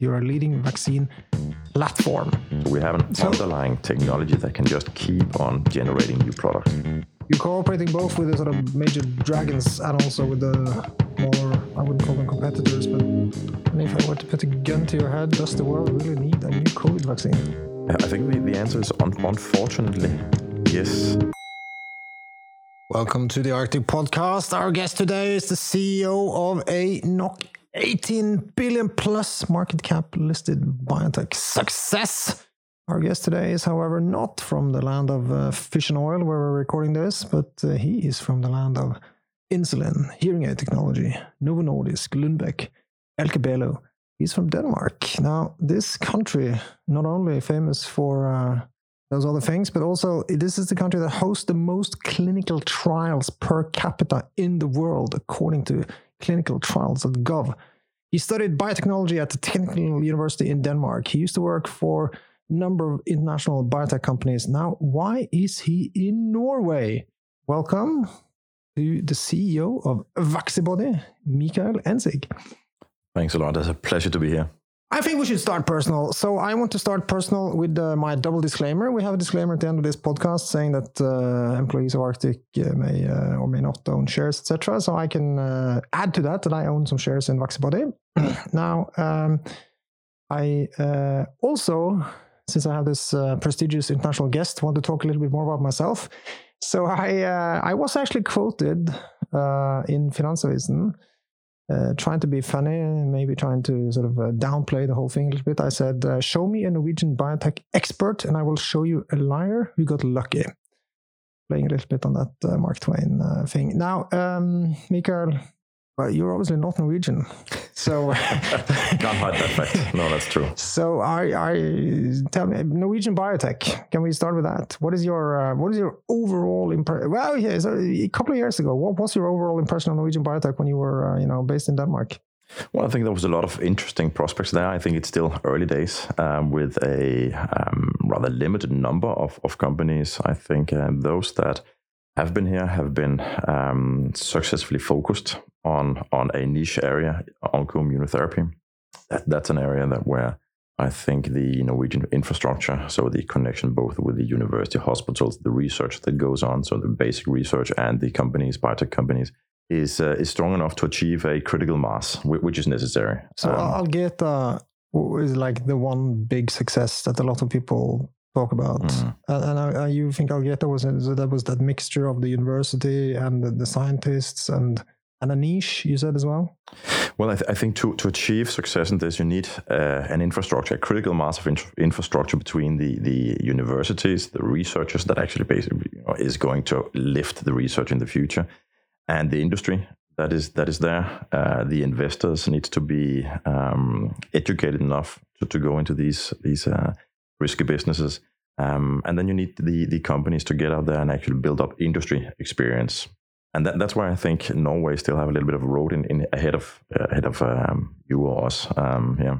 You're a leading vaccine platform. We have an So- underlying technology that can just keep on generating new products. You're cooperating both with the sort of major dragons and also with the smaller, I wouldn't call them competitors, but I mean, if I were to put a gun to your head, does the world really need a new COVID vaccine? I think the, the answer is un- unfortunately yes. Welcome to the Arctic Podcast. Our guest today is the CEO of a NOK 18 billion plus market cap listed biotech success. Our guest today is, however, not from the land of uh, fish and oil where we're recording this, but uh, he is from the land of insulin, hearing aid technology, Novo Nordisk, Lundbeck, ALK-Abelló. He's from Denmark. Now, this country, not only famous for uh, those other things, but also this is the country that hosts the most clinical trials per capita in the world, according to clinicaltrials.gov. He studied biotechnology at the Technical University in Denmark. He used to work for a number of international biotech companies. Now, why is he in Norway? Welcome to the CEO of Vaccibody, Michael Engsig. Thanks a lot. It's a pleasure to be here. I think we should start personal. So I want to start personal with uh, my double disclaimer. We have a disclaimer at the end of this podcast saying that uh, employees of Arctic uh, may uh, or may not own shares, etc. So I can uh, add to that that I own some shares in Vaccibody. now, um, I uh, also, since I have this prestigious international guest, want to talk a little bit more about myself. So I I was actually quoted in Finansavisen uh, trying to be funny, maybe trying to sort of uh, downplay the whole thing a little bit. I said, uh, "Show me a Norwegian biotech expert, and I will show you a liar who got lucky." Playing a little bit on that uh, Mark Twain uh, thing. Now, um, Michael, well, you're obviously not Norwegian, so Can't hide that fact. No, that's true. so I, I tell me Norwegian biotech. Can we start with that? What is your uh, what is your overall impression? Well, yeah, so a couple of years ago, what was your overall impression of Norwegian biotech when you were uh, you know based in Denmark? Well, I think there was a lot of interesting prospects there. I think it's still early days um, with a um, rather limited number of, of companies. I think um, those that have been here have been um, successfully focused on on a niche area, oncoimmunotherapy. That, that's an area that where I think the Norwegian infrastructure, so the connection both with the university hospitals, the research that goes on, so the basic research and the companies, biotech companies, is uh, is strong enough to achieve a critical mass, whi- which is necessary. So Um, Algeta is like the one big success that a lot of people talk about, Mhm. and, and you think Algeta was so that was that mixture of the university and the, the scientists and and a niche you said as well. Well, I, th- I think to, to achieve success in this, you need uh, an infrastructure, a critical mass of in- infrastructure between the, the universities, the researchers that actually basically you know, is going to lift the research in the future, and the industry that is that is there. Uh, the investors need to be um, educated enough to, to go into these these uh, risky businesses, um, and then you need the the companies to get out there and actually build up industry experience and that, that's why I think Norway still have a little bit of road in, in ahead of uh, ahead of um, you or us, um, yeah,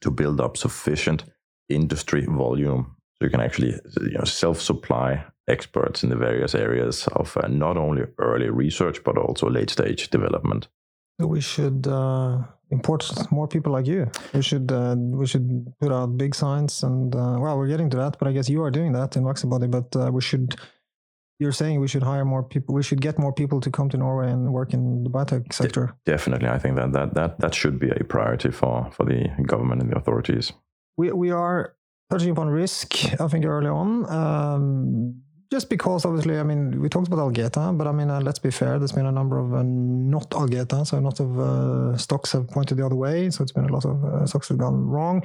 to build up sufficient industry volume so you can actually you know, self-supply experts in the various areas of uh, not only early research but also late stage development. We should uh, import more people like you. We should uh, we should put out big signs and uh, well, we're getting to that, but I guess you are doing that in Vaccibody. But uh, we should. You're saying we should hire more people. We should get more people to come to Norway and work in the biotech sector. Definitely, I think that that that, that should be a priority for, for the government and the authorities. We we are touching upon risk. I think early on. Um, just because, obviously, I mean, we talked about Algeta, but I mean, uh, let's be fair. There's been a number of uh, not Algeta, so a lot of uh, stocks have pointed the other way. So it's been a lot of uh, stocks have gone wrong.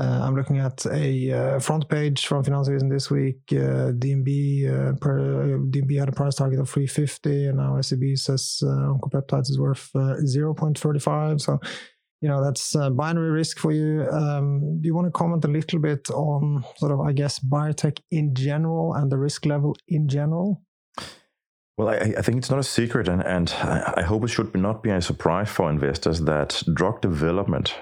Uh, I'm looking at a uh, front page from Finansavisen this week. Uh, DNB uh, per, uh, DNB had a price target of 350, and now SEB says uh, Oncopeptides is worth uh, 0.35. So you know that's binary risk for you. Um, do you want to comment a little bit on sort of, I guess, biotech in general and the risk level in general? Well, I, I think it's not a secret, and, and I hope it should not be a surprise for investors that drug development,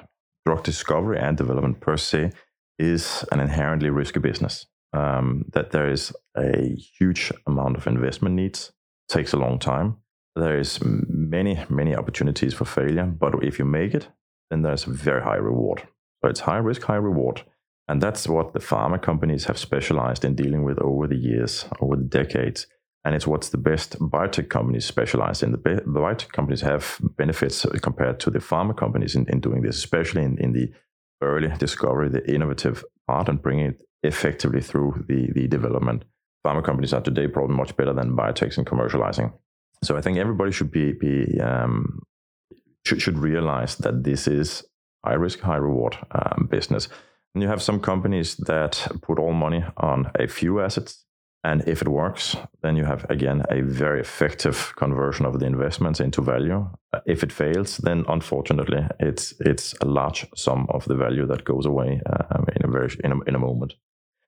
drug discovery and development per se, is an inherently risky business. Um, that there is a huge amount of investment needs, takes a long time. There is many, many opportunities for failure, but if you make it, then there's a very high reward. So it's high risk, high reward. And that's what the pharma companies have specialized in dealing with over the years, over the decades. And it's what's the best biotech companies specialize in. The, the biotech companies have benefits compared to the pharma companies in, in doing this, especially in, in the early discovery, the innovative part, and bringing it effectively through the, the development. Pharma companies are today probably much better than biotechs in commercializing. So I think everybody should be, be um, should, should realize that this is high risk, high reward um, business. And you have some companies that put all money on a few assets. And if it works, then you have again a very effective conversion of the investments into value. Uh, if it fails, then unfortunately, it's it's a large sum of the value that goes away uh, in a very in a, in a moment.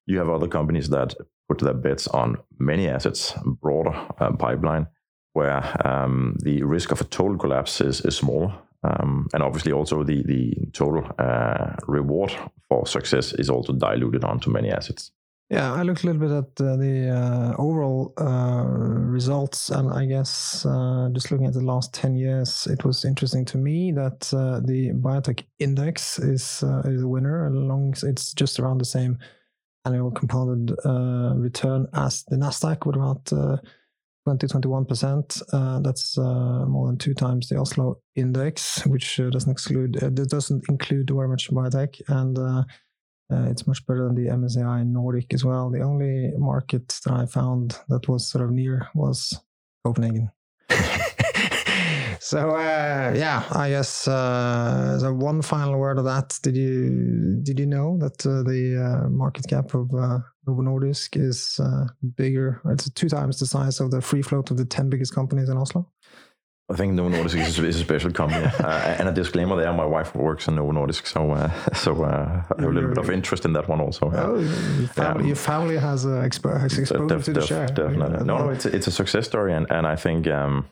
You have other companies that put their bets on many assets, broader uh, pipeline, where um, the risk of a total collapse is, is small. Um, and obviously, also the, the total uh, reward for success is also diluted onto many assets. Yeah, I looked a little bit at uh, the uh, overall uh, results, and I guess uh, just looking at the last 10 years, it was interesting to me that uh, the biotech index is, is a winner. Along, it's just around the same annual compounded return as the Nasdaq, with about 20 21%. Uh, that's uh, more than two times the Oslo index, which uh, doesn't exclude, uh, doesn't include very much biotech. And uh, it's much better than the MSCI Nordic as well. The only market that I found that was sort of near was Copenhagen. so uh, yeah, I guess uh, so. One final word of that: Did you did you know that uh, the uh, market cap of uh, Novo Nordisk is uh, bigger? It's two times the size of the free float of the ten biggest companies in Oslo. I think Novo Nordisk is, is a special company. uh, and a disclaimer there: my wife works in Novo Nordisk, so uh, so uh, I have a little bit of interest in that one also. Oh, your family, your family has, uh, expo- has exposure def, to the def, share. Definitely. No, no, it's a, it's a success story, and and I think. Um,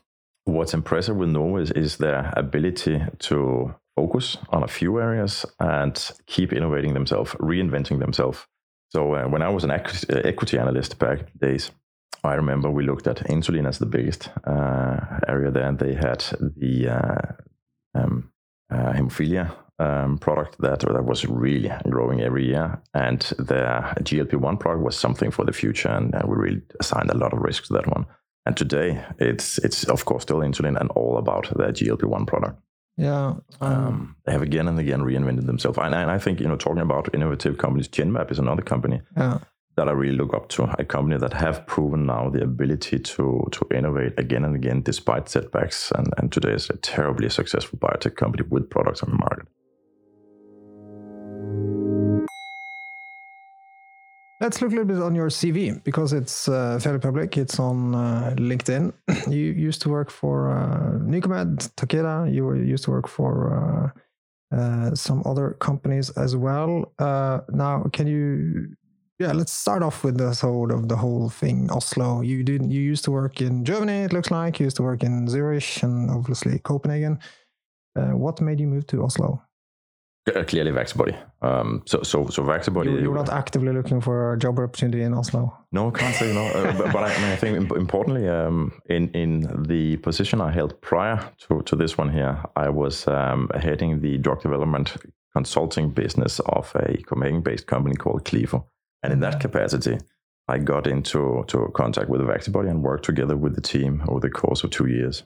what's impressive with Novo is, is their ability to focus on a few areas and keep innovating themselves, reinventing themselves. So uh, when I was an equity analyst back days, I remember we looked at insulin as the biggest uh, area there. They had the uh, um, uh, hemophilia um, product that that was really growing every year, and their GLP-1 product was something for the future, and we really assigned a lot of risk to that one. And today, it's it's of course still insulin and all about their GLP-1 product. Yeah, um, um, they have again and again reinvented themselves, and, and, I think you know talking about innovative companies, Genmab is another company yeah. That I really look up to. A company that have proven now the ability to to innovate again and again despite setbacks, and and today is a terribly successful biotech company with products on the market. Let's look a little bit on your CV because it's uh, fairly public. It's on uh, LinkedIn. you used to work for uh, Nycomed, Takeda. You used to work for uh, uh, some other companies as well. Uh, now, can you? Yeah, let's start off with the sort of the whole thing. Oslo. You did. You used to work in Germany. It looks like you used to work in Zurich and obviously Copenhagen. Uh, what made you move to Oslo? Uh, clearly Vaccibody. Um, so, so, so Vaccibody. You, you're not actively looking for a job opportunity in Oslo. No, I can't say no. Uh, but, but I, I, mean, I, think importantly, um, in in the position I held prior to, to this one here, I was um, heading the drug development consulting business of a Copenhagen-based company called Clevo, and in that mm-hmm. capacity, I got into to contact with Vaccibody and worked together with the team over the course of two years.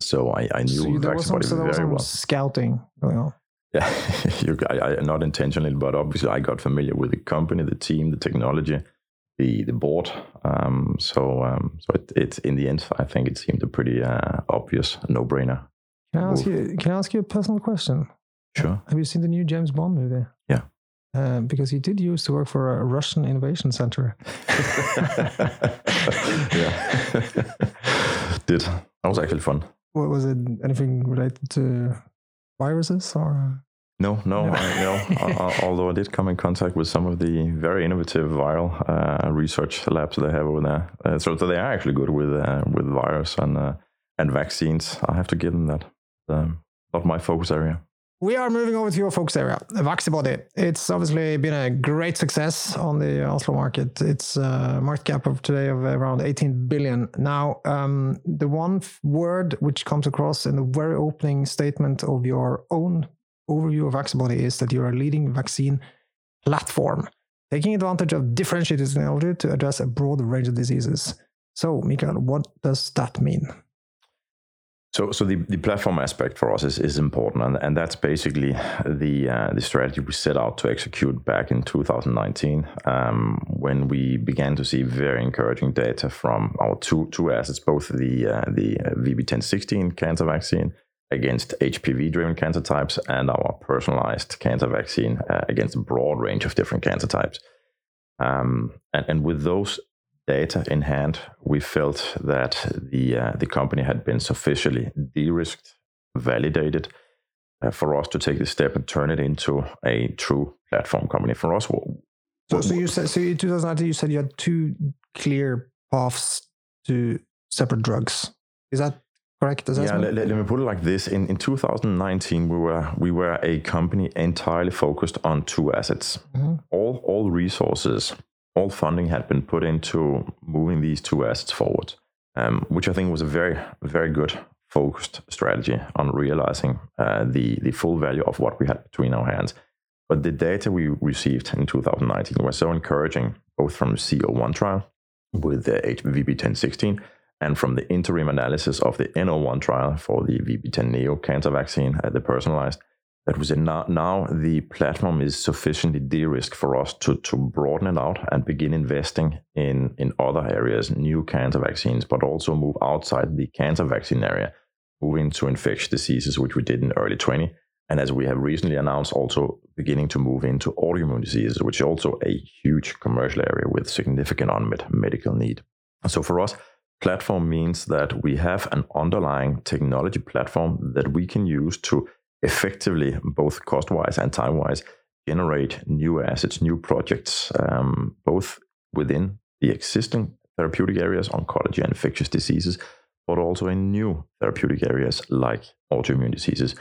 So I, I knew so Vaccibody some, so very well. Scouting going on. Yeah, you, I, I, not intentionally, but obviously I got familiar with the company, the team, the technology, the the board. Um, so um, so it, it, in the end, I think it seemed a pretty uh, obvious no brainer. Can I ask you? Can I ask you a personal question? Sure. Have you seen the new James Bond movie? Yeah. Uh, because he did used to work for a Russian innovation center. yeah. did. That was actually fun. What was it? Anything related to viruses or? No, no, no. I, no. although I did come in contact with some of the very innovative viral uh, research labs they have over there, uh, so, so, they are actually good with uh, with virus and uh, and vaccines. I have to give them that. Um, not my focus area. We are moving over to your focus area, Vaccibody. It's obviously been a great success on the Oslo market. It's a market cap of today of around 18 billion. Now, um, the one word which comes across in the very opening statement of your own overview of Vaccibody is that you're a leading vaccine platform, taking advantage of differentiated technology to address a broad range of diseases. So, Michael, what does that mean? So, so the, the platform aspect for us is, is important, and, and that's basically the uh, the strategy we set out to execute back in 2019 um, when we began to see very encouraging data from our two two assets, both the uh, the VB1016 cancer vaccine against HPV-driven cancer types and our personalized cancer vaccine uh, against a broad range of different cancer types. Um, and, and with those data in hand, we felt that the uh, the company had been sufficiently de-risked, validated uh, for us to take the step and turn it into a true platform company. For us, so, so you said so in 2019 you said you had two clear paths to separate drugs. Is that correct assessment? Yeah, let, let, me put it like this: in in 2019, we were we were a company entirely focused on two assets. Mm-hmm. All all resources all funding had been put into moving these two assets forward, um, which I think was a very, very good focused strategy on realizing uh, the, the full value of what we had between our hands. But the data we received in 2019 was so encouraging, both from the CO1 trial with the VB1016 and from the interim analysis of the NO1 trial for the VB10 Neo cancer vaccine, uh, the personalized, that was in now, now the platform is sufficiently de-risked for us to, to broaden it out and begin investing in, in other areas, new cancer vaccines, but also move outside the cancer vaccine area, move into infectious diseases, which we did in early 20. And as we have recently announced, also beginning to move into autoimmune diseases, which is also a huge commercial area with significant unmet medical need. So for us, platform means that we have an underlying technology platform that we can use to effectively, both cost wise and time wise, generate new assets, new projects, um, both within the existing therapeutic areas, oncology and infectious diseases, but also in new therapeutic areas like autoimmune diseases.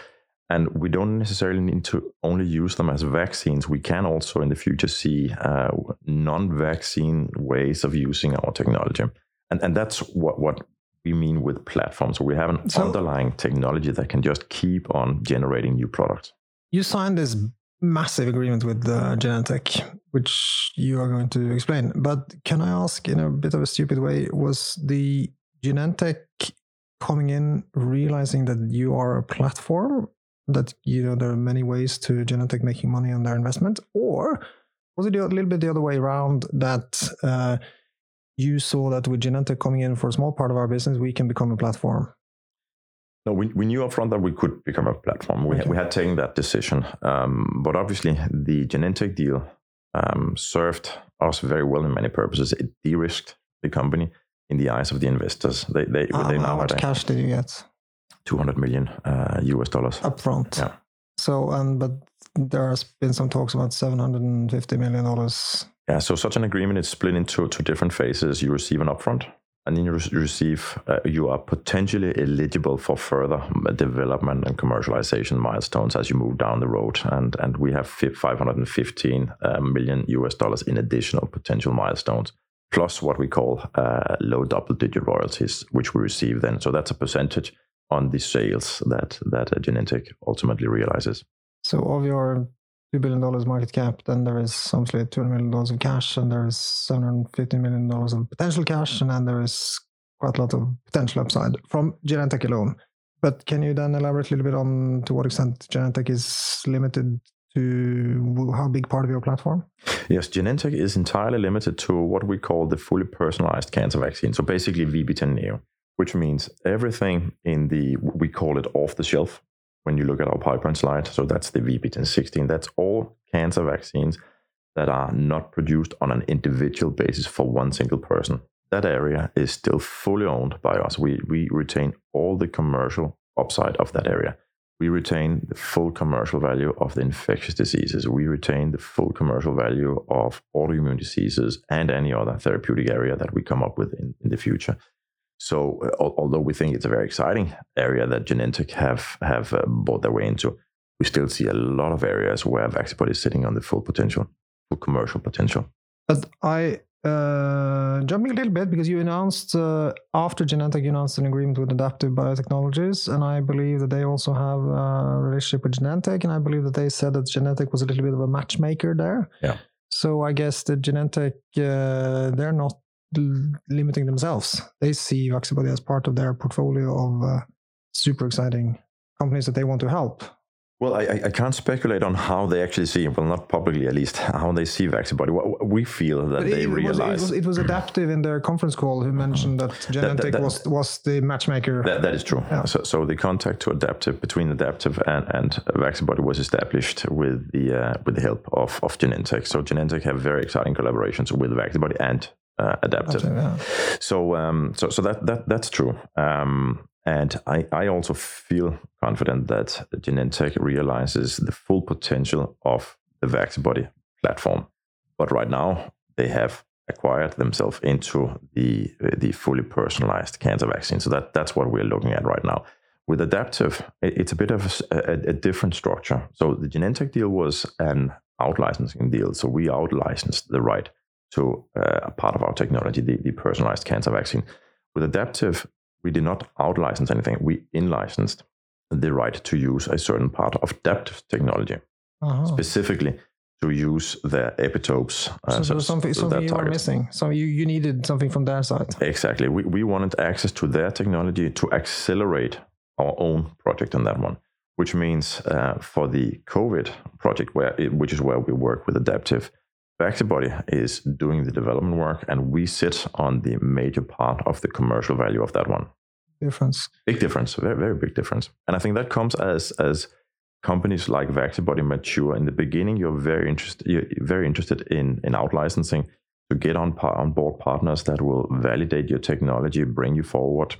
And we don't necessarily need to only use them as vaccines. We can also in the future see uh, non vaccine ways of using our technology. And, and that's what, what we mean with platforms. So we have an so, underlying technology that can just keep on generating new products. You signed this massive agreement with uh, Genentech, which you are going to explain. But can I ask, in a bit of a stupid way, was the Genentech coming in realizing that you are a platform? That you know there are many ways to Genentech making money on their investment, or was it a little bit the other way around that? Uh, you saw that with Genentech coming in for a small part of our business, we can become a platform? No, we, we knew upfront that we could become a platform. We, okay. had, we had taken that decision. Um, but obviously, the Genentech deal um, served us very well in many purposes. It de risked the company in the eyes of the investors. They, they, um, they now how much cash did you get? 200 million uh, US dollars. Upfront. Yeah. So, and but there has been some talks about 750 million dollars yeah, so such an agreement is split into two different phases. You receive an upfront, and then you receive uh, you are potentially eligible for further development and commercialization milestones as you move down the road. And and we have 515 uh, million US dollars in additional potential milestones, plus what we call uh, low double-digit royalties, which we receive then. So that's a percentage on the sales that that Genentech ultimately realizes. So of your two billion dollars market cap, then there is obviously two hundred million dollars of cash, and there is seven hundred fifty million dollars of potential cash, and then there is quite a lot of potential upside from Genentech alone. But can you then elaborate a little bit on to what extent Genentech is limited to how big part of your platform? Yes, Genentech is entirely limited to what we call the fully personalized cancer vaccine. So basically VB10 Neo, which means everything in the we call it off the shelf when you look at our pipeline slide. So that's the VB1016. That's all cancer vaccines that are not produced on an individual basis for one single person. That area is still fully owned by us. We, we retain all the commercial upside of that area. We retain the full commercial value of the infectious diseases. We retain the full commercial value of autoimmune diseases and any other therapeutic area that we come up with in, in the future. So, uh, although we think it's a very exciting area that Genentech have have uh, bought their way into, we still see a lot of areas where Vaccibody is sitting on the full potential, full commercial potential. But I uh, jumping a little bit because you announced uh, after Genentech, you announced an agreement with Adaptive Biotechnologies, and I believe that they also have a relationship with Genentech, and I believe that they said that Genentech was a little bit of a matchmaker there. Yeah. So I guess that Genentech, uh, they're not limiting themselves. They see Vaccibody as part of their portfolio of uh, super exciting companies that they want to help. Well, I, I can't speculate on how they actually see, well, not publicly at least, how they see Vaccibody. What We feel that they it, was, it, realize was, it was adaptive in their conference call who mentioned that Genentech that- was was the matchmaker. that, that is true. Yeah. So, so the contact to Adaptive between Adaptive and, and Vaccibody was established with the uh, with the help of, of Genentech. So Genentech have very exciting collaborations with Vaccibody and uh, Adaptive. yeah. So um, so so that that that's true. Um, and I, I also feel confident that Genentech realizes the full potential of the Vaccibody platform. But right now they have acquired themselves into the uh, the fully personalized cancer vaccine. So that that's what we're looking at right now. With Adaptive, it- it's a bit of a different structure. So the Genentech deal was an out-licensing deal. So we out-licensed the right to uh, a part of our technology, the, the personalized cancer vaccine. With Adaptive, we did not out-license anything. We in-licensed the right to use a certain part of Adaptive technology, Uh-huh. specifically to use their epitopes. uh, so something, so something that you were missing. So you, you needed something from their side. Exactly. We, we wanted access to their technology to accelerate our own project on that one, which means uh, for the COVID project, where it, which is where we work with Adaptive, Vaccibody is doing the development work, and we sit on the major part of the commercial value of that one. Difference. Big difference, very very big difference. And I think that comes as as companies like Vaccibody mature. In the beginning, you're very interested you're very interested in in out licensing to get on par, on board partners that will validate your technology, bring you forward,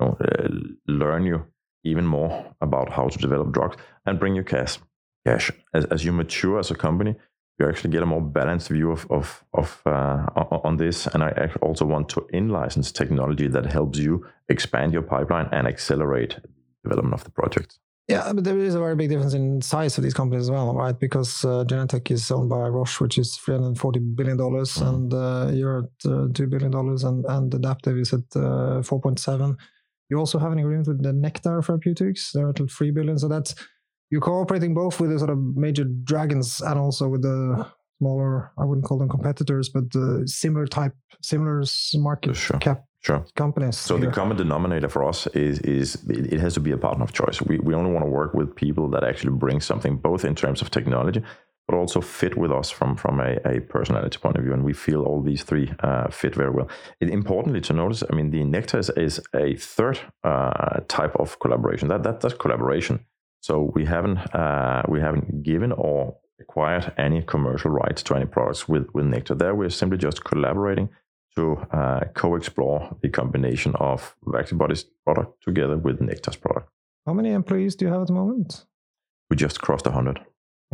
you know, uh, learn you even more about how to develop drugs, and bring you cash. Cash as as you mature as a company. You actually get a more balanced view of of, of uh, on this, and I also want to in-license technology that helps you expand your pipeline and accelerate development of the project. Yeah, but there is a very big difference in size of these companies as well, right? Because uh, Genentech is owned by Roche, which is three hundred forty billion dollars, Mhm. and uh, you're at uh, two billion dollars, and and Adaptive is at uh, four point seven. You also have an agreement with the Nektar Therapeutics; they're at three billion. So that's you're cooperating both with the sort of major dragons and also with the smaller. I wouldn't call them competitors, but uh, similar type, similar market Sure. cap Sure. companies. So the common denominator for us is is it it has to be a partner of choice. We we only want to work with people that actually bring something both in terms of technology, but also fit with us from from a, a personality point of view. And we feel all these three uh, fit very well. It, importantly to notice, I mean, the Nektar is, is a third uh, type of collaboration. That that that's collaboration. So we haven't uh, we haven't given or acquired any commercial rights to any products with with Nektar. There we're simply just collaborating to uh, co-explore the combination of Vaccibody's product together with Nektar's product. How many employees do you have at the moment? We just crossed 100.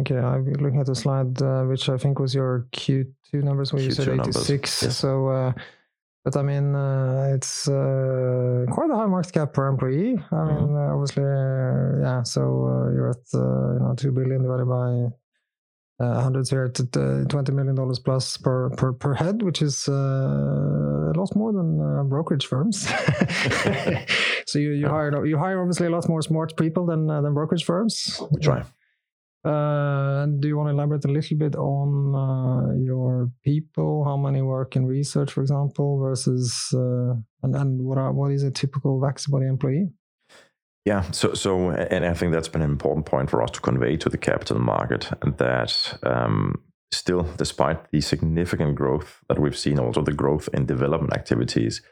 Okay, I'm looking at the slide, uh, which I think was your Q2 numbers, where you said Q2 numbers, 86. yes. So, uh, but I mean, uh, it's uh, quite a high market cap per employee. I Mm-hmm. mean, uh, obviously, uh, yeah. So uh, you're at uh, you know two billion divided by uh, hundreds here at uh, twenty million dollars plus per, per per head, which is uh, a lot more than uh, brokerage firms. so you you Yeah. hire you hire obviously a lot more smart people than uh, than brokerage firms. We try. Do you want to elaborate a little bit on uh, your people? How many work in research, for example, versus uh, and and what are what is a typical Vaccibody employee? Yeah, so so, and I think that's been an important point for us to convey to the capital market and that um, still, despite the significant growth that we've seen, also the growth in development activities,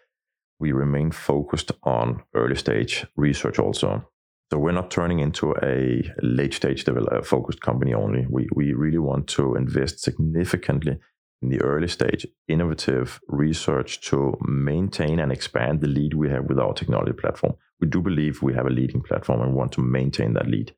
we remain focused on early stage research also. So we're not turning into a late stage develop, focused company only. We we really want to invest significantly in the early stage innovative research to maintain and expand the lead we have with our technology platform. We do believe we have a leading platform and we want to maintain that lead.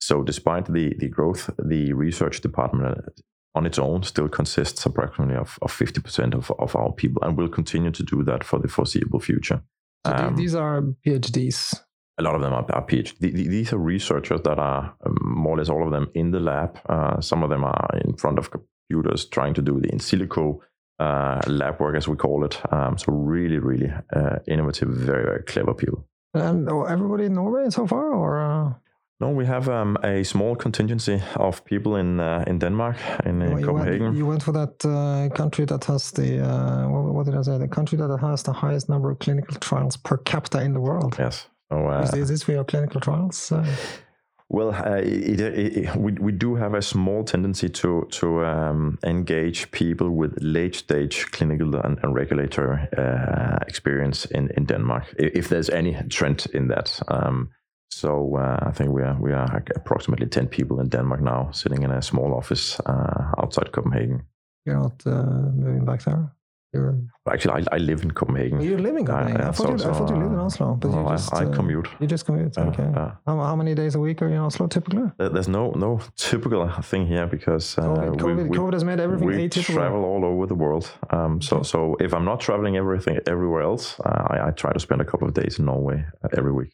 So despite the, the growth, the research department uh, on its own still consists approximately of, of 50% of, of our people and will continue to do that for the foreseeable future. So Um, these are PhDs. A lot of them are, are PhD. The- the- These are researchers that are um, more or less all of them in the lab. Uh, some of them are in front of computers trying to do the in silico uh, lab work, as we call it. Um, so really, really uh, innovative, very, very clever people. And oh, everybody in Norway so far, or? Uh... No, we have um, a small contingency of people in uh, in Denmark, in, in Well, you Copenhagen. Went, you went for that uh, country that has the uh, what, what did I say? The country that has the highest number of clinical trials per capita in the world. Yes. So, uh, Is, is this for your clinical trials? Uh, Well, uh, it, it, it, we we do have a small tendency to to um, engage people with late stage clinical and, and regulatory uh, experience in, in Denmark, if, if there's any trend in that. Um, so uh, I think we are we are approximately ten people in Denmark now, sitting in a small office uh, outside Copenhagen. you're not uh, moving back there. You're Actually, I, I live in Copenhagen. you're living in Copenhagen. yeah, I, thought so- you, I thought you so, lived in uh, Oslo, but you well, I- I uh, commute. You just commute. Uh, okay. uh, how, how many days a week are you in Oslo typically? There's no no typical thing here because uh, COVID, we- COVID, we- COVID has made everything we atypical. travel all over the world. Um, so, so if I'm not traveling everything everywhere else, uh, I, I try to spend a couple of days in Norway uh, every week.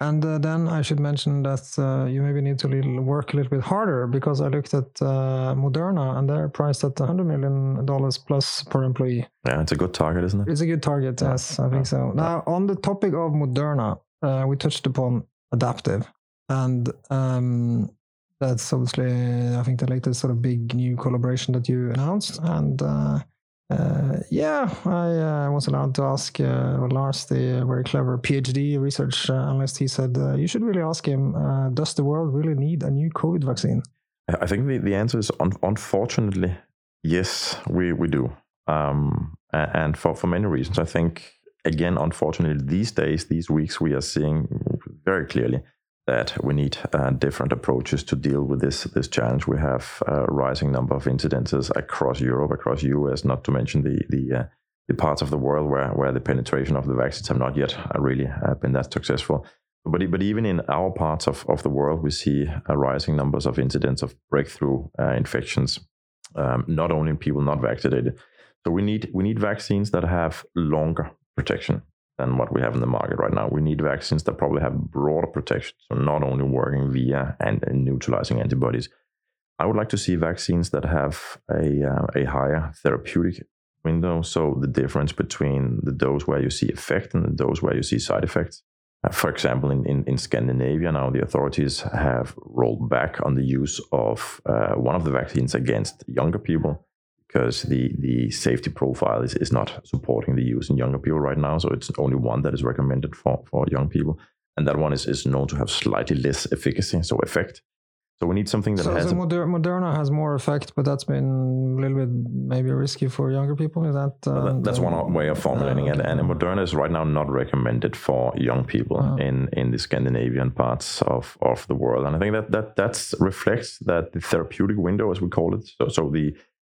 And uh, then I should mention that uh, you maybe need to little, work a little bit harder because I looked at uh, Moderna and they're priced at 100 million dollars plus per employee. Yeah, it's a good target, isn't it? It's a good target, Yeah, yes, I think so. Now, on the topic of Moderna, uh, we touched upon adaptive, and um, that's obviously, I think, the latest sort of big new collaboration that you announced. And uh, yeah, I uh, was allowed to ask uh, Lars, the very clever PhD research uh, analyst. He said uh, you should really ask him: uh, Does the world really need a new COVID vaccine? I I think the, the answer is un- unfortunately yes, we, we do. Um, and for, for many reasons. I think, again, unfortunately, these days, these weeks, we are seeing very clearly that we need uh, different approaches to deal with this this challenge. We have a rising number of incidences across Europe, across US, not to mention the the uh, the parts of the world where, where the penetration of the vaccines have not yet uh, really uh, been that successful. But, but even in our parts of, of the world, we see a rising numbers of incidents of breakthrough uh, infections, um, not only in people not vaccinated. So we need we need vaccines that have longer protection than what we have in the market right now. We need vaccines that probably have broader protection, so not only working via and, and neutralizing antibodies. I would like to see vaccines that have a uh, a higher therapeutic window. So the difference between the dose where you see effect and the dose where you see side effects. Uh, for example, in, in, in Scandinavia now, the authorities have rolled back on the use of uh, one of the vaccines against younger people because the, the safety profile is, is not supporting the use in younger people right now. So it's only one that is recommended for, for young people. And that one is, is known to have slightly less efficacy, so effect. So we need something that So, has so Moder- Moderna has more effect, but that's been a little bit maybe risky for younger people. Is that? Uh, that- That's the- one way of formulating Ah, it. And Moderna is right now not recommended for young people Ah. in, in the Scandinavian parts of, of the world. And I think that that that's reflects that the therapeutic window, as we call it, so, so the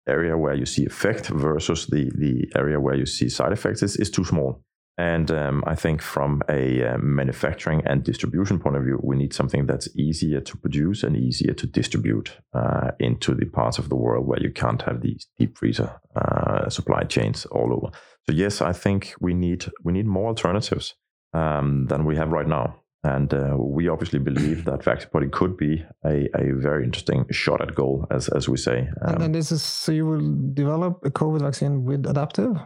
area where you see effect versus the, the area where you see side effects is, is too small. And um, I think from a uh, manufacturing and distribution point of view, we need something that's easier to produce and easier to distribute uh, into the parts of the world where you can't have these deep freezer uh, supply chains all over. So yes, I think we need we need more alternatives um, than we have right now. And uh, we obviously believe that Vaccibody could be a, a very interesting shot at goal, as, as we say. And Um, then this is so you will develop a COVID vaccine with adaptive.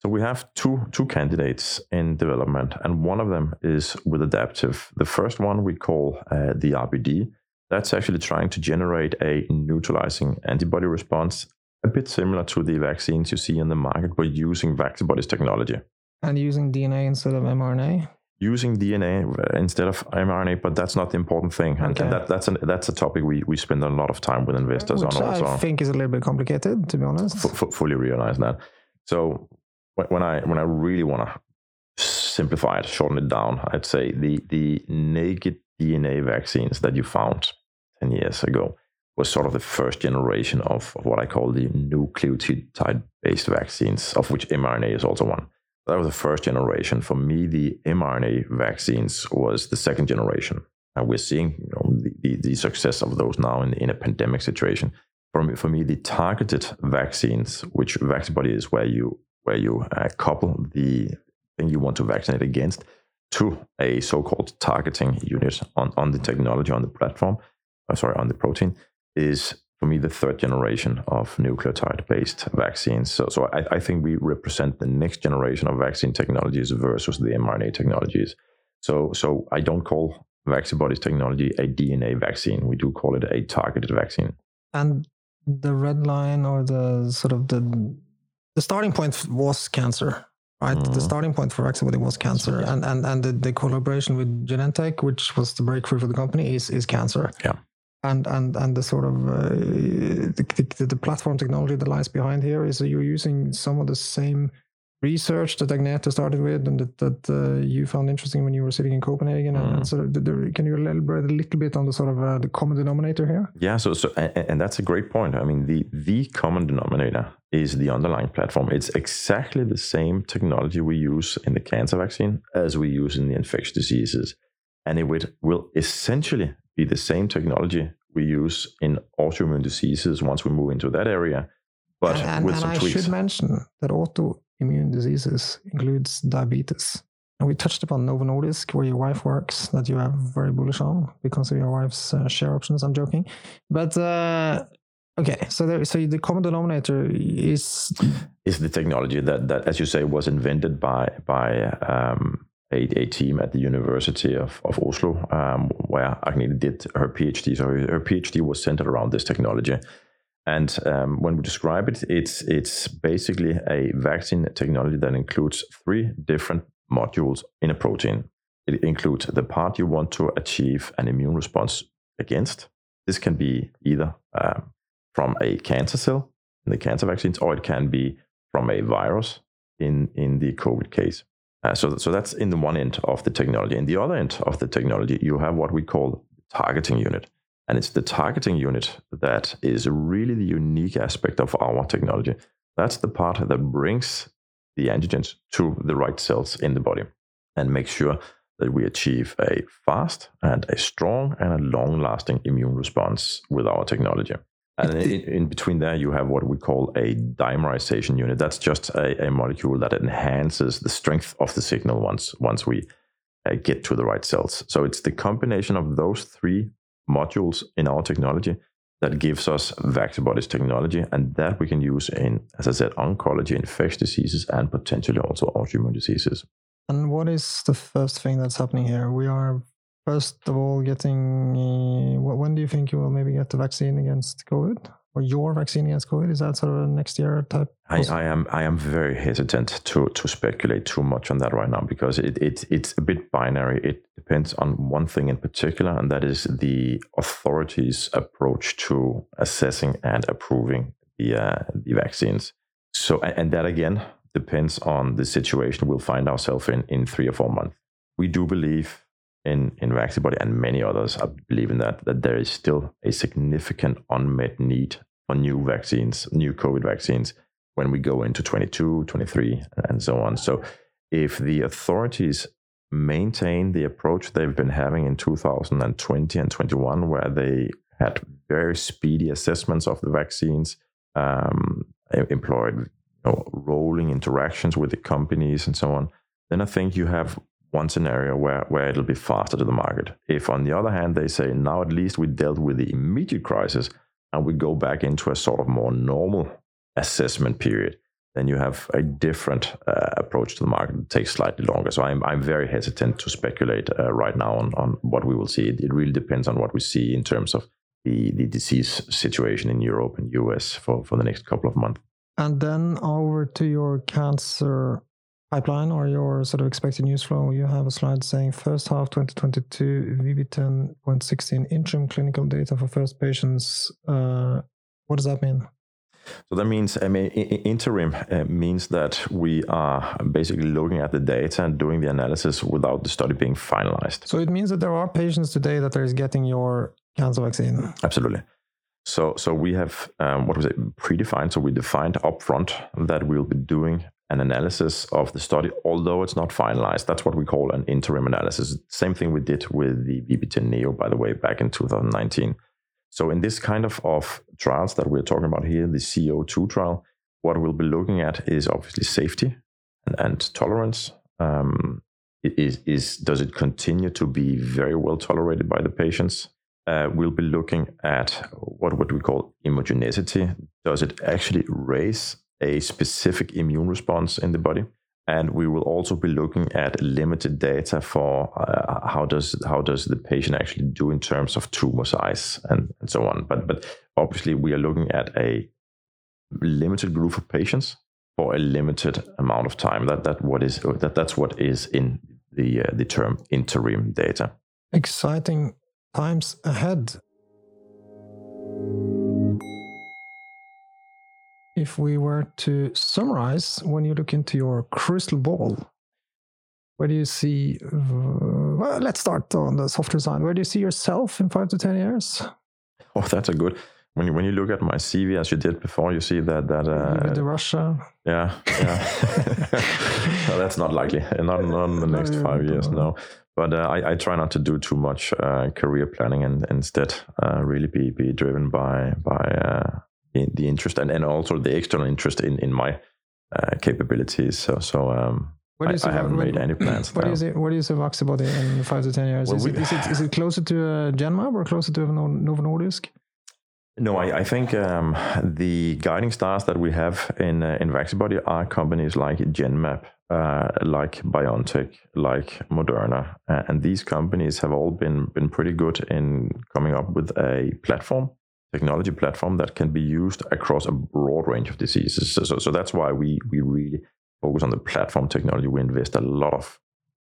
So we have two two candidates in development, and one of them is with adaptive. The first one we call uh, the RBD. That's actually trying to generate a neutralizing antibody response, a bit similar to the vaccines you see in the market, but using Vaccibodies technology. And using DNA instead of mRNA. Using DNA uh, instead of mRNA, but that's not the important thing, and, Okay. and that, that's an, that's a topic we, we spend a lot of time with investors Which on. Also, I think is a little bit complicated, to be honest. f- f- fully realize that. So when, I when I really want to simplify it, shorten it down, I'd say the the naked DNA vaccines that you found ten years ago was sort of the first generation of, of what I call the nucleotide based vaccines, of which mRNA is also one. That was the first generation. For me, the mRNA vaccines was the second generation. And we're seeing you know, the, the, the success of those now in, in a pandemic situation for me, for me, the targeted vaccines, which Vaccibody is where you where you uh, couple the thing you want to vaccinate against to a so-called targeting unit on, on the technology on the platform, uh, sorry, on the protein. is for me the third generation of nucleotide based vaccines. So, so I, I, think we represent the next generation of vaccine technologies versus the mRNA technologies. So, so I don't call Vaccibodies technology a DNA vaccine. We do call it a targeted vaccine. And the red line or the sort of the the starting point was cancer, right? Mm. The mm-hmm. starting point for Vaccibody was cancer, yeah. and and and the, the collaboration with Genentech, which was the breakthrough for the company, is is cancer. Yeah and and and the sort of uh, the, the, the, platform technology that lies behind here is that you're using some of the same research that Agnete started with and that, that uh, you found interesting when you were sitting in Copenhagen. Mm. sort of, the, the, can you elaborate a little bit on the sort of uh, the common denominator here? Yeah, so so and, and, that's a great point. I mean, the the common denominator is the underlying platform. It's exactly the same technology we use in the cancer vaccine as we use in the infectious diseases, and it will, will essentially be the same technology we use in autoimmune diseases once we move into that area, but and, with and some I tweaks. should mention that autoimmune diseases includes diabetes. And we touched upon Novo Nordisk, where your wife works, that you are very bullish on because of your wife's uh, share options. I'm joking, but uh, okay. So there, so the common denominator is is the technology that that, as you say, was invented by by um, a, a team at the University of, of Oslo, um, where Agnete did her PhD. So her, PhD was centered around this technology. And um, when we describe it, it's it's basically a vaccine technology that includes three different modules in a protein. It includes the part you want to achieve an immune response against. This can be either uh, from a cancer cell in the cancer vaccines, or it can be from a virus in in the COVID case. Uh, so, so that's in the one end of the technology. In the other end of the technology, you have what we call targeting unit. And it's the targeting unit that is really the unique aspect of our technology. That's the part that brings the antigens to the right cells in the body and makes sure that we achieve a fast and a strong and a long lasting immune response with our technology. And in, in, between there, you have what we call a dimerization unit. That's just a, a molecule that enhances the strength of the signal once once we uh, get to the right cells. So it's the combination of those three modules in our technology that gives us Vaccibodies technology, and that we can use in, as I said, oncology, infectious diseases, and potentially also autoimmune diseases. And what is the first thing that's happening here? We are first of all getting uh, when do you think you will maybe get the vaccine against covid? Or your vaccine against covid? Is that sort of a next year type I, I, am i am very hesitant to to speculate too much on that right now because it, it it's a bit binary. It depends on one thing in particular and that is the authorities approach to assessing and approving the uh, the vaccines. So and that again depends on the situation we'll find ourselves in in three or four months. We do believe in in Vaccibody and many others I believe in that that there is still a significant unmet need for new vaccines, new COVID vaccines when we go into 22, 23, and so on. So if the authorities maintain the approach they've been having in 2020 and 21, where they had very speedy assessments of the vaccines, um, employed you know, rolling interactions with the companies and so on, then I think you have one scenario where, where it'll be faster to the market. If, on the other hand, they say now at least we dealt with the immediate crisis and we go back into a sort of more normal assessment period, then you have a different uh, approach to the market. It takes slightly longer. So I'm, I'm very hesitant to speculate uh, right now on, on what we will see. It, it really depends on what we see in terms of the, the disease situation in Europe and US for, for the next couple of months. And then over to your cancer pipeline or your sort of expected news flow, you have a slide saying first half 2022 VB10.16 interim clinical data for first patients. Uh, what does that mean? So that means I mean, interim uh, means that we are basically looking at the data and doing the analysis without the study being finalized. So it means that there are patients today that are getting your cancer vaccine. Absolutely. So, so we have um, what was it predefined? So we defined upfront that we'll be doing an analysis of the study, although it's not finalized. That's what we call an interim analysis. Same thing we did with the VB10 Neo, by the way, back in 2019. So in this kind of, of trials that we're talking about here, the CO2 trial, what we'll be looking at is obviously safety and, and tolerance. Um, is, is does it continue to be very well tolerated by the patients? uh, we'll be looking at what what we call immunogenicity. Does it actually raise a specific immune response in the body? And we will also be looking at limited data for uh, how does how does the patient actually do in terms of tumor size and, and so on. But but obviously we are looking at a limited group of patients for a limited amount of time. That that what is that that's what is in the uh, the term interim data. Exciting times ahead. If we were to summarize, when you look into your crystal ball, where do you see? Well, let's start on the software side. Where do you see yourself in five to ten years? Oh, that's a good when you when you look at my CV as you did before, you see that that uh, the Russia. Yeah, yeah. no, that's not likely. Not, not in the next five years, no. But uh, I, I try not to do too much uh, career planning and instead uh, really be be driven by by uh, the, the, interest and, and also the external interest in in my uh, capabilities. So so um, I, I, haven't made any plans. What now. is it? What is Vaccibody in five to ten years? Well, is, we, it, is, it, is it closer to uh, Genmab or closer to Novo Nordisk? No, I, I think um, the guiding stars that we have in uh, in Vaccibody are companies like Genmab, uh, like BioNTech, like Moderna, uh, and these companies have all been been pretty good in coming up with a platform, technology platform that can be used across a broad range of diseases. So, so, so that's why we we really focus on the platform technology. We invest a lot of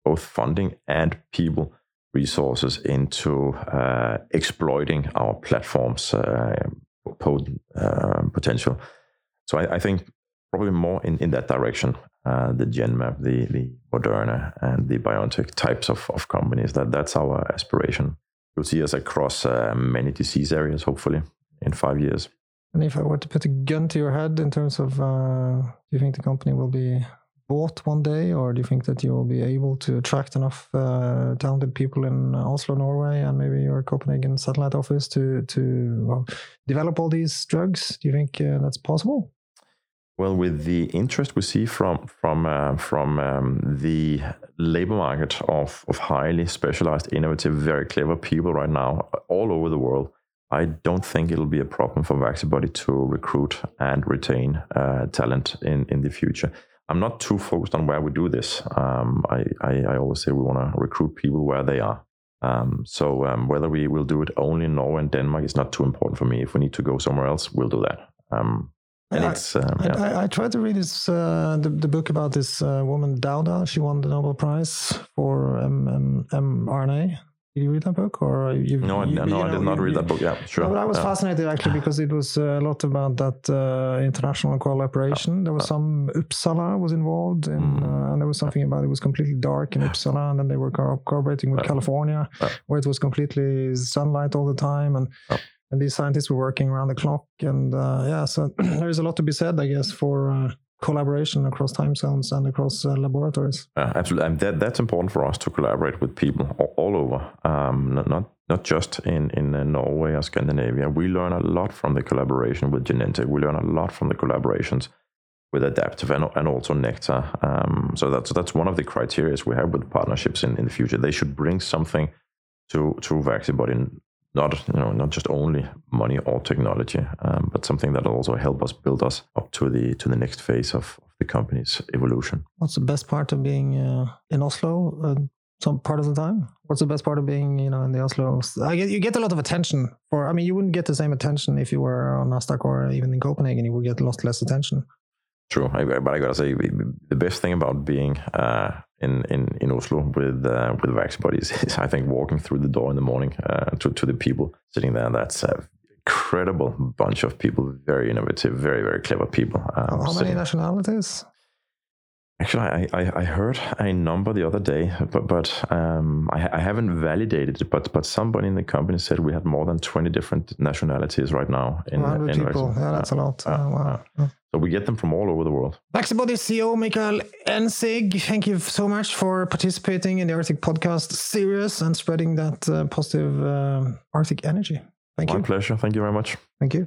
both funding and people resources into uh, exploiting our platform's uh, uh, potential. So I, I, think probably more in, in that direction. Uh, the Genmab, the the Moderna, and the BioNTech types of, of companies. That that's our aspiration. You'll see us across uh, many disease areas, hopefully, in five years. And if I were to put a gun to your head in terms of, uh, do you think the company will be bought one day, or do you think that you will be able to attract enough uh, talented people in Oslo, Norway, and maybe your Copenhagen satellite office to to well, develop all these drugs? Do you think uh, that's possible? Well, with the interest we see from from uh, from um, the labor market of of highly specialized, innovative, very clever people right now all over the world, I don't think it'll be a problem for Vaccibody to recruit and retain uh, talent in in the future. I'm not too focused on where we do this. Um, I, I, I, always say we want to recruit people where they are. Um, so um, whether we will do it only in Norway and Denmark is not too important for me. If we need to go somewhere else, we'll do that. Um, and I, it's, um, yeah. I, I, tried to read this uh, the, the book about this uh, woman Dauda. She won the Nobel Prize for mRNA. Did you read that book, or you? No, you, no, you know, I did not read that book. Yeah, sure. But I was fascinated actually because it was a lot about that uh, international collaboration. There was some Uppsala was involved, in, mm. uh, and there was something about it was completely dark in Uppsala, and then they were co- cooperating with California, where it was completely sunlight all the time, and and these scientists were working around the clock, and uh, yeah, so there's a lot to be said, I guess, for uh, collaboration across time zones and across uh, laboratories. Uh, absolutely, and that, that's important for us to collaborate with people all, all over, um, not, not not just in in uh, Norway or Scandinavia. We learn a lot from the collaboration with Genentech. We learn a lot from the collaborations with Adaptive and, and also Nektar. Um, so that's that's one of the criteria we have with partnerships in, in the future. They should bring something to to Vaccibody not you know not just only money or technology, um, but something that will also help us build us up to the to the next phase of, the company's evolution. What's the best part of being uh, in Oslo? Uh, some part of the time. What's the best part of being you know in the Oslo? I get you get a lot of attention for. I mean, you wouldn't get the same attention if you were on Nasdaq or even in Copenhagen. You would get a lot less attention. True, but I gotta say the best thing about being uh, in, in, in Oslo with uh, with Vaccibody is, is, I think walking through the door in the morning uh, to to the people sitting there. That's a incredible bunch of people, very innovative, very very clever people. Um, How many nationalities? Actually, I, I, I, heard a number the other day, but but um, I, I, haven't validated it. But but somebody in the company said we had more than twenty different nationalities right now. In, 100 in people, yeah, that's uh, a lot. Uh, wow. Uh, so we get them from all over the world. Vaccibody CEO Michael Engsig, thank you so much for participating in the Arctic Podcast series and spreading that uh, positive uh, Arctic energy. Thank My you. My pleasure. Thank you very much. Thank you.